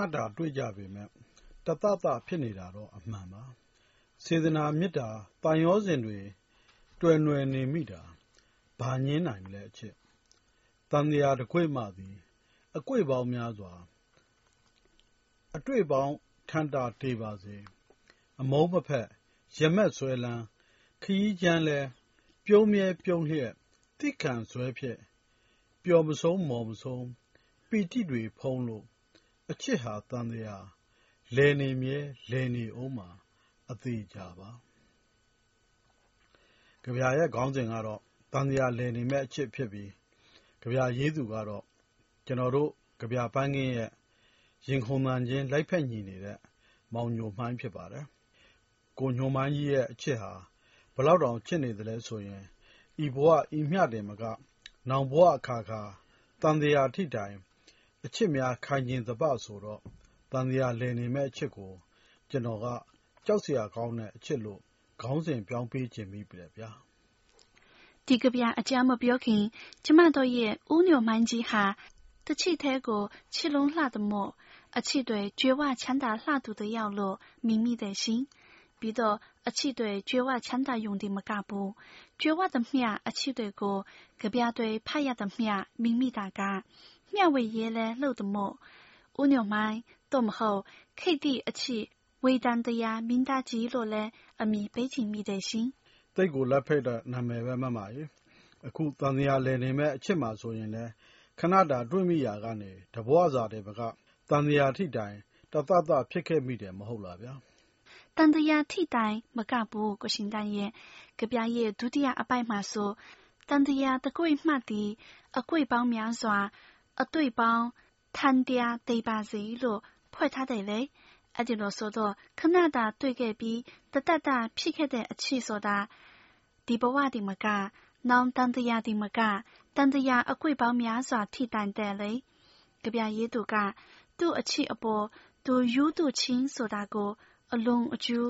ဏတာ တွေ့ကြပေမယ့် တသသ ဖြစ်နေတာတော့ အမှန်ပါ။စေတနာ မေတ္တာ သံယောဇဉ်တွေ တွယ်နွယ်နေမိတာ ဘာငြင်းနိုင်မလဲအချစ်။သံသရာတကွေ့မှသည် အကွေ့ပေါင်းများစွာ အတွေ့ပေါင်း ထန်တာတေပါစေ။အမုန်းမဖက် ရမက်စွဲလန်း ခရီးကြမ်းလည်း ပြုံးမြဲပြုံးလျက် သီးခံစွဲဖြင့် ပျော်မဆုံးမော်မဆုံး ပီတိတွေဖုံးလို့ အချစ်ဟာ သံသရာ လည်နေမြဲ လည်နေဦးမှာ အသေချာပါ။ကဗျာရဲ့ ခေါင်းစဉ်ကတော့ သံသရာလည်နေမယ့်အချစ် ဖြစ်ပြီး ကဗျာရေးသူကတော့ ကျနော်တို့ ကဗျာပန်းခင်းရဲ့ ရင်ခုန်သံချင်း လိုက်ဖက်ညီနေတဲ့ မောင်ညိုမှိုင်း ဖြစ်ပါတယ်။ကိုညိုမှိုင်းကြီးရဲ့ အချစ်ဟာ ဘယ်လောက်တောင် ချစ်နေသလဲဆိုရင် ဤဘဝ ဤမျှတင်မက နောင်ဘဝအခါခါ သံသရာထိတိုင် အချစ်များ ခိုင်ခြင်သပဆိုတော့ သံသရာလည်နေမယ့်အချစ်ကို ကျနော်က ကြောက်စရာကောင်းတဲ့အချစ်လို့ ခေါင်းစဉ်ပြောင်းပေးချင်မိတယ်ဗျာ။ဒီကဗျာအကြောင်းမပြောခင် ကျမတို့ရဲ့ ဦးညိုမှန်းကြီးဟာ တချစ်ထဲကို ချစ်လုံးလှ的မို့ အချစ်တွေ ကြွယ်ဝချမ်းသာလှသူတယောက်လို့ မြင်မိတယ်ရှင်။ပြီးတော့ အချစ်တွေ ကြွယ်ဝချမ်းသာယုံသည်မကဘူး ကြွယ်ဝသမျှ အချစ်တွေကို ကဗျာတွေ ဖတ်ရသမျှ မြင်မိတာက မျှဝေရေးလဲလှုပ်的မို့ဦးညိုမိုင်းသို့မဟုတ်ခိတ္တိအချစ်ဝေတန်တရားမင်းသားကြီးလို့လဲအမည်ပေးချင်မိတယ်ရှင်။သိကိုလက်ဖိတ်တဲ့နာမည်ပဲမှတ်ပါရေ။အခုတန်တရားလည်နေမဲ့အချစ်မှာဆိုရင်လဲခဏတာတွေ့မိရာကနေတဘွားစာတဲ့ဘကတန်တရားထိတိုင်တသသဖြစ်ခဲ့မိတယ်မဟုတ်လားဗျာ။တန်တရားထိတိုင်မကဘူးကိုရှင်တန်ရဲ့ကြပြရဲ့ဒုတိယအပိုက်မှာဆိုတန်တရားတကွိမှတ်သည်အကွိပေါင်းများစွာ အတွေ့ပေါင်းထန်တရားသိပါစေလို့ဖွဲ့ထားတယ်လေအဲ့ဒီလိုဆိုတော့ခဏတာတွေ့ခဲ့ပြီးတတတဖြစ်ခဲ့တဲ့အချစ်ဆိုတာဒီဘဝဒီမကနောင်တန်တရားဒီမကတန်တရားအကွေ့ပေါင်းများစွာထိတိုင်တဲ့လေကြပြရေးသူကသူ့အချစ်အပေါ်သူယူသူချင်းဆိုတာကိုအလုံးအကျူး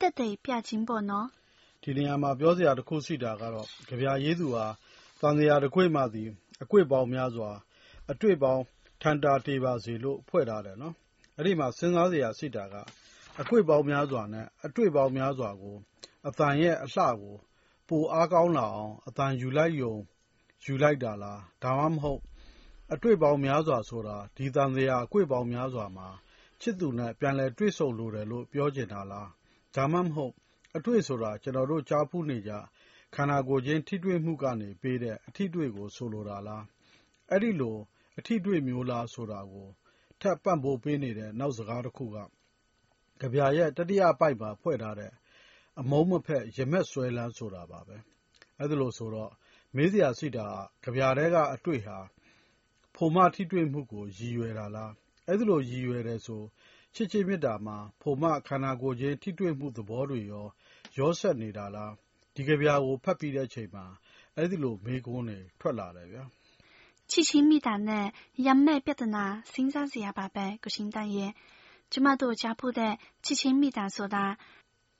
တက်တဲ့ပြချင်းပေါ့နော်ဒီနေရာမှာပြောစရာတစ်ခုရှိတာကတော့ကြပြရေးသူဟာတန်တရားတစ်ခွေမှသည်အကွေ့ပေါင်းများစွာ အတွေ့ပေါင်းထန်တာတေပါစေလို့ ဖွဲ့ထားတယ်နော် အဲ့ဒီမှာ စဉ်းစားစရာရှိတာကအကွေ့ပေါင်းများစွာနဲ့ အတွေ့ပေါင်းများစွာကိုအတန်ရဲ့အလှကို ပိုအားကောင်းလာအောင်အတန်ယူလိုက်ယုံ ယူလိုက်တာလား ဒါမှမဟုတ် အတွေ့ပေါင်းများစွာဆိုတာ ဒီတန်တရားအကွေ့ပေါင်းများစွာမှာ ချစ်သူနဲ့ ပြန်လဲတွေ့ဆုံလိုတယ်လို့ ပြောချင်တာလား ဒါမှမဟုတ် အတွေ့ဆိုတာ ကျွန်တော်တို့ ကြားဖူးနေကြခန္ဓာကိုယ်ချင်း ထိတွေ့မှုကနေပေးတဲ့ အထိတွေ့ကို ဆိုလိုတာလား အဲ့ဒီလို အထိတွေ့မျိုးလားဆိုတာကို ထပ်ပံ့ပိုးပေးနေတဲ့ နောက်စကားတခုက ကဗျာရဲ့ တတိယပိုက်မှာ ဖွဲ့ထားတဲ့ အမုန်းမဖက် ရမက်စွဲလန်း ဆိုတာပါပဲ အဲ့ဒါလို့ဆိုတော့ မေးစရာရှိတာကဗျာတဲက အတွေ့ဟာ ဖိုမထိတွေ့မှုကို ရည်ရွယ်တာလား အဲ့ဒါလို့ရည်ရွယ်တယ်ဆို ချစ်ချင်းမေတ္တာမှာ ဖိုမ ခန္ဓာကိုယ်ချင်း ထိတွေ့မှုသဘောတွေရော ရောဆက်နေတာလား ဒီကဗျာကို ဖတ်ပြီးတဲ့အချိန်မှာ အဲ့ဒီလို မေးခွန်းတွေ ထွက်လာတယ်ဗျာ ချစ်ချင်းမေတ္တာနဲ့ရမဲ့ပြဿနာစဉ်းစားစရာပါပဲကိုရှင်တန်ရဲ့ကျမတို့ကြားဖူးတဲ့ချစ်ချင်းမေတ္တာဆိုတာ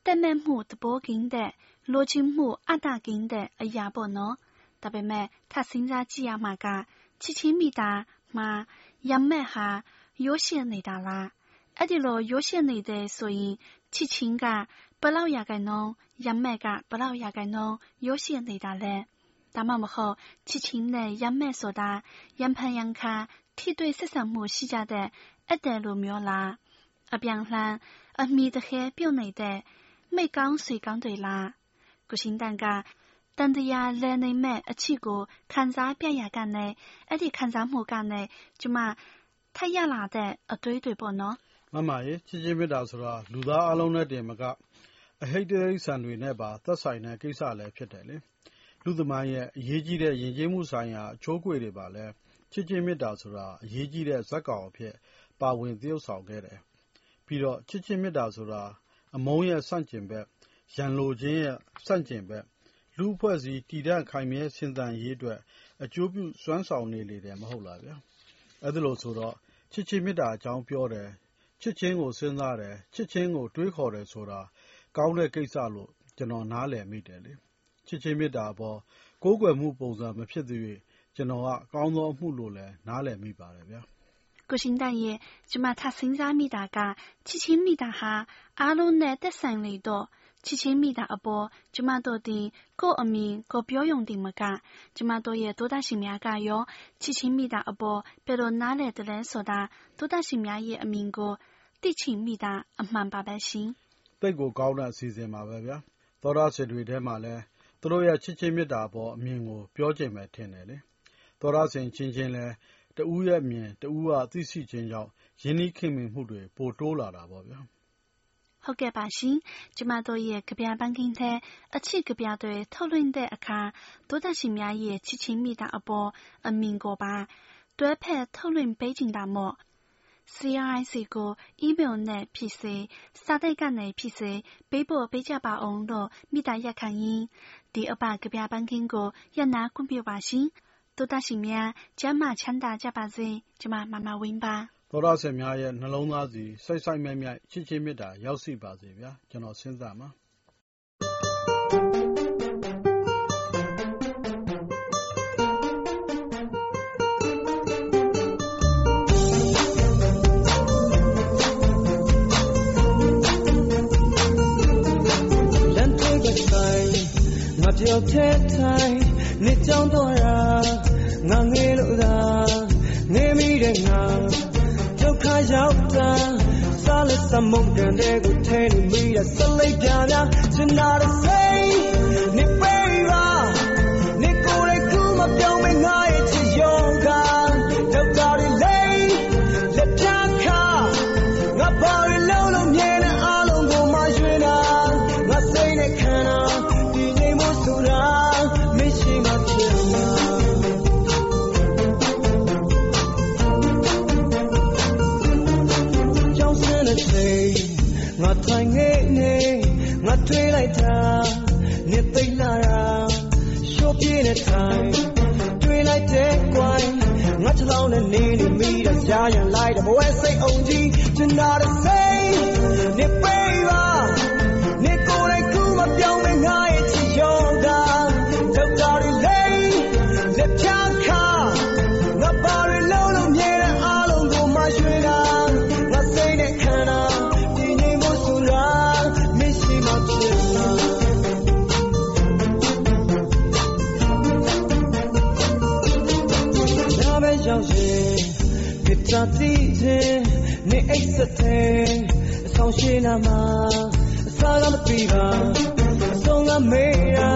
တက်မဲ့မှုသဘောကင်းတဲ့လိုချင်မှုအတ္တကင်းတဲ့အရာပေါ့နော်ဒါပေမဲ့ထပ်စဉ်းစားကြည့်ရမှာကချစ်ချင်းမေတ္တာမှာရမဲ့ဟာရိုးရှင်းနေတာလားအဲ့ဒီလိုရိုးရှင်းနေတဲ့ဆိုရင်ချစ်ချင်းကဘလောက်ရာခိုင်နှုန်းရမဲ့ကဘလောက်ရာခိုင်နှုန်းရိုးရှင်းနေတာလဲ ဒါမှမဟုတ်ချစ်ချင်းနဲ့ရမဲ့ဆိုတာရံဖန်ရံခါထိတွေ့ဆက်ဆံမှုရှိကြတဲ့အတဲ့လိုမျိုးလားအပြန်လှန်အမိတခဲပြုတ်နေတဲ့မိတ်ကောင်းဆွေကောင်းတွေလားကိုရှင်တန်ကတန်တရားလဲနေမဲ့အချစ်ကိုခံစားပြရကနေအဲ့ဒီခံစားမှုကနေကျမထက်ရလာတဲ့အတွေးတွေပေါ့နော်မမရေချစ်ချင်းမေတ္တာဆိုတာလူသားအလုံးနဲ့တည်းမကအဟိတ်တိရိစ္ဆာန်တွေနဲ့ပါသက်ဆိုင်တဲ့ကိစ္စလည်းဖြစ်တယ်လေ လူသမိုင်းရဲ့ အရေးကြီးတဲ့ ယဉ်ကျေးမှုဆိုင်ရာ အချိုးအကွေ့တွေမှာလည်း ချစ်ချင်းမေတ္တာဆိုတာ အရေးကြီးတဲ့ ဇာတ်ကောင်အဖြစ် ပါဝင်သရုပ်ဆောင်ခဲ့တယ်။ပြီးတော့ ချစ်ချင်းမေတ္တာဆိုတာ အမုန်းရဲ့ ဆန့်ကျင်ဘက်၊ရန်လိုခြင်းရဲ့ ဆန့်ကျင်ဘက်၊လူ့အဖွဲ့အစည်း တည်တံ့ခိုင်မြဲရှင်သန်ရေးအတွက် အကျိုးပြုစွမ်းဆောင်နေလေတယ် မဟုတ်လားဗျာ။အဲဒီလိုဆိုတော့ ချစ်ချင်းမေတ္တာအကြောင်းပြောတယ်၊ချစ်ခြင်းကို စဉ်းစားတယ်၊ချစ်ခြင်းကို တွေးခေါ်တယ်ဆိုတာ ကောင်းတဲ့ကိစ္စလို့ ကျနော် နားလည်မိတယ်လေ ချစ်ချင်းမေတ္တာအပေါ် ကိုးကွယ်မှုပုံစံ မဖြစ်သရွေ့ကျနော်ကအကောင်းဆုံးအမှုလို့လည်း နားလည်မိပါတယ်ဗျာ။ကိုရှင်တန်ရဲ့ ကျမထစင်းစားမိတာက ချစ်ချင်းမိတာဟာ အားလုံးနဲ့ သက်ဆိုင်လေတော့ ချစ်ချင်းမိတာအပေါ် ကျမတို့တင် ကို့အမင် ကိုပြောယုံတင်မက ကျမတို့ရဲ့တိုးတက်ရှင်များကရော ချစ်ချင်းမိတာအပေါ် ဘယ်လိုနားလဲတလဲဆိုတာတိုးတက်ရှင်များရဲ့ အမင်ကို သိချင်မိတာ အမှန်ပါပဲရှင်။သိတ်ကိုကောင်းတဲ့ အစီအစဉ်ပါပဲဗျာ။သောတာရှင်တွေထဲမှာလည်း သူတို့ရဲ့ ချစ်ချင်းမေတ္တာအပေါ် အမြင်ကို ပြောချင်မယ်ထင်တယ်လေ။သောတာရှင်ချင်းချင်းလည်း တဦးရဲ့အမြင် တဦးက သိရှိခြင်းကြောင့် ရင်းနှီးခင်မင်မှုတွေ ပိုတိုးလာတာပေါ့ဗျာ။ဟုတ်ကဲ့ပါရှင်။ကျမတို့ရဲ့ ကဗျာပန်းခင်းထဲ အချစ်ကဗျာတွေ ထုတ်လွှင့်တဲ့အခါ သောတာရှင်များရဲ့ ချစ်ချင်းမေတ္တာအပေါ် အမြင်ကိုပါ တွဲဖက်ထုတ်လွှင့်ပေးချင်တာမို့ CRIC ကို email နဲ့ဖြစ်စေ၊စာတိုက်ကနေဖြစ်စေ ပေးပို့ပေးကြပါဦးလို့ မေတ္တာရပ်ခံရင်း ဒီအပတ်ကဗျာပန်းခင်းကိုရပ်နားခွင့်ပြုပါရှင်။သောတရှင်များကျန်းမာချမ်းသာကြပါစေ။ကျွန်မမာမာဝင်းပါ။သောတရှင်များရဲ့နှလုံးသားဆီစိုက်စိုက်မြိုက်မြိုက်ချစ်ခြင်းမေတ္တာရောက်ရှိပါစေဗျာ။ကျွန်တော်စဉ်းစားမှာ ပြောထဲထိုင်နေကြောင်းတော့ရာငါငေးလို့သာငေးမိတဲ့ငါဒုက္ခရောက်တာစားလက်စမုန်ကန်တဲ့ကိုထဲနေမိတဲ့စလိပ်ပြာများချင်တာတဲ့ တွေးလိုက်တာနေသိလာတာရှိုးပြင်းတဲ့ထိုင်တွေးလိုက်တဲ့ကွိုင်းငါချောင်းနဲ့နေနေမိတာရှားရန်လိုက်တဲ့ဘဝစိတ်အောင်ကြီးချင်တာတဲ့စိ တဲ့အဆောင်ရှိနာမှာအစားကမပြီးပါအဆုံးကမေးတာ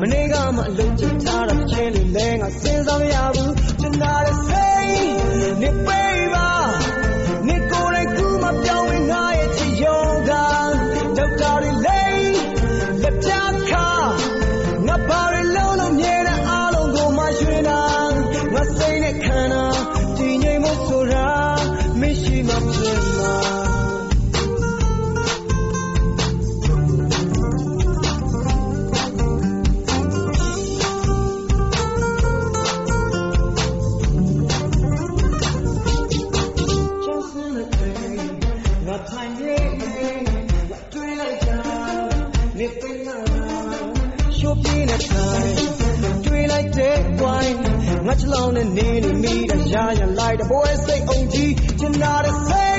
မနေ့ကမှအလုံးချထားတာချင်းလေးလဲငါစဉ်းစားမရဘူးကျန်တာတဲ့စိတ်နေပေး နဲ့နေနေမိတာရရလိုက်တဲ့ဘဝစိတ်အောင်ကြီးကျင်နာတဲ့စိတ်